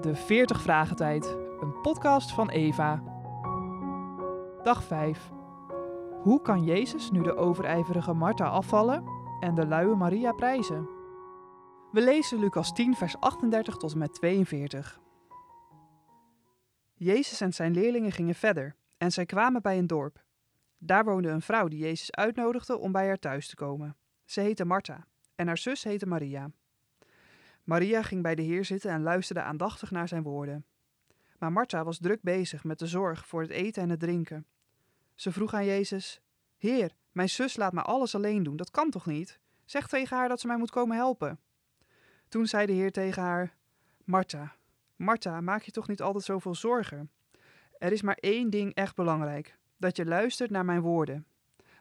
De 40 Vragen Tijd, een podcast van Eva. Dag 5. Hoe kan Jezus nu de overijverige Martha afvallen en de luie Maria prijzen? We lezen Lucas 10, vers 38 tot en met 42. Jezus en zijn leerlingen gingen verder en zij kwamen bij een dorp. Daar woonde een vrouw die Jezus uitnodigde om bij haar thuis te komen. Ze heette Martha en haar zus heette Maria. Maria ging bij de Heer zitten en luisterde aandachtig naar zijn woorden. Maar Martha was druk bezig met de zorg voor het eten en het drinken. Ze vroeg aan Jezus: Heer, mijn zus laat me alles alleen doen, dat kan toch niet? Zeg tegen haar dat ze mij moet komen helpen. Toen zei de Heer tegen haar: Martha, Martha, maak je toch niet altijd zoveel zorgen? Er is maar één ding echt belangrijk: dat je luistert naar mijn woorden.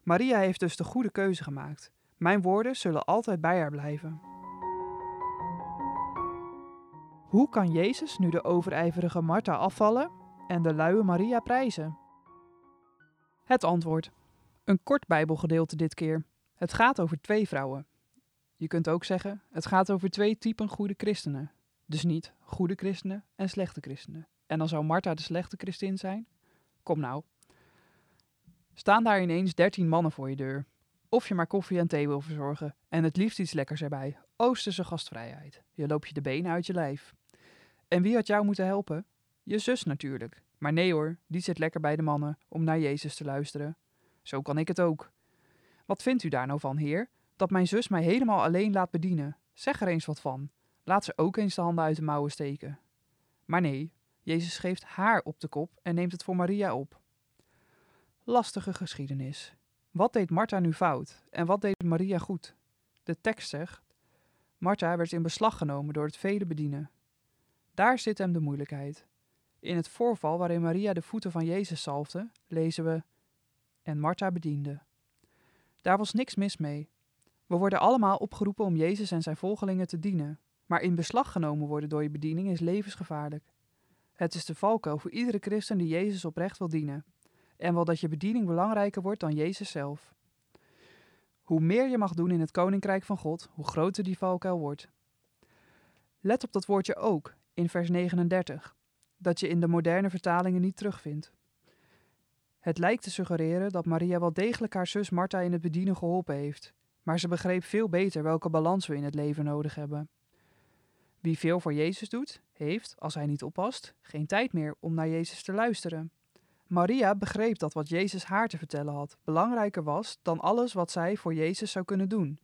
Maria heeft dus de goede keuze gemaakt. Mijn woorden zullen altijd bij haar blijven. Hoe kan Jezus nu de overijverige Martha afvallen en de luie Maria prijzen? Het antwoord. Een kort Bijbelgedeelte dit keer. Het gaat over twee vrouwen. Je kunt ook zeggen, het gaat over twee typen goede christenen. Dus niet goede christenen en slechte christenen. En dan zou Martha de slechte christin zijn? Kom nou. Staan daar ineens dertien mannen voor je deur. Of je maar koffie en thee wil verzorgen en het liefst iets lekkers erbij. Oosterse gastvrijheid. Je loopt je de benen uit je lijf. En wie had jou moeten helpen? Je zus natuurlijk. Maar nee hoor, die zit lekker bij de mannen om naar Jezus te luisteren. Zo kan ik het ook. Wat vindt u daar nou van, Heer? Dat mijn zus mij helemaal alleen laat bedienen. Zeg er eens wat van. Laat ze ook eens de handen uit de mouwen steken. Maar nee, Jezus geeft haar op de kop en neemt het voor Maria op. Lastige geschiedenis. Wat deed Martha nu fout en wat deed Maria goed? De tekst zegt: Martha werd in beslag genomen door het vele bedienen. Daar zit hem de moeilijkheid. In het voorval waarin Maria de voeten van Jezus zalfde, lezen we: En Martha bediende. Daar was niks mis mee. We worden allemaal opgeroepen om Jezus en zijn volgelingen te dienen, maar in beslag genomen worden door je bediening is levensgevaarlijk. Het is de valkuil voor iedere christen die Jezus oprecht wil dienen. En wel dat je bediening belangrijker wordt dan Jezus zelf. Hoe meer je mag doen in het koninkrijk van God, hoe groter die valkuil wordt. Let op dat woordje ook in vers 39, dat je in de moderne vertalingen niet terugvindt. Het lijkt te suggereren dat Maria wel degelijk haar zus Martha in het bedienen geholpen heeft, maar ze begreep veel beter welke balans we in het leven nodig hebben. Wie veel voor Jezus doet, heeft, als hij niet oppast, geen tijd meer om naar Jezus te luisteren. Maria begreep dat wat Jezus haar te vertellen had belangrijker was dan alles wat zij voor Jezus zou kunnen doen.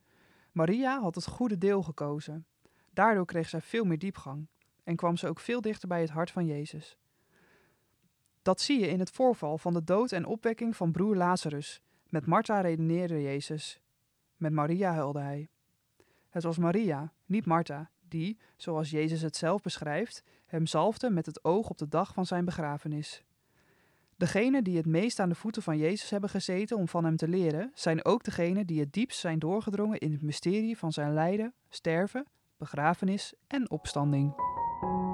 Maria had het goede deel gekozen. Daardoor kreeg zij veel meer diepgang en kwam ze ook veel dichter bij het hart van Jezus. Dat zie je in het voorval van de dood en opwekking van broer Lazarus. Met Martha redeneerde Jezus. Met Maria huilde hij. Het was Maria, niet Martha, die, zoals Jezus het zelf beschrijft, hem zalfde met het oog op de dag van zijn begrafenis. Degenen die het meest aan de voeten van Jezus hebben gezeten om van hem te leren, zijn ook degenen die het diepst zijn doorgedrongen in het mysterie van zijn lijden, sterven, begrafenis en opstanding. you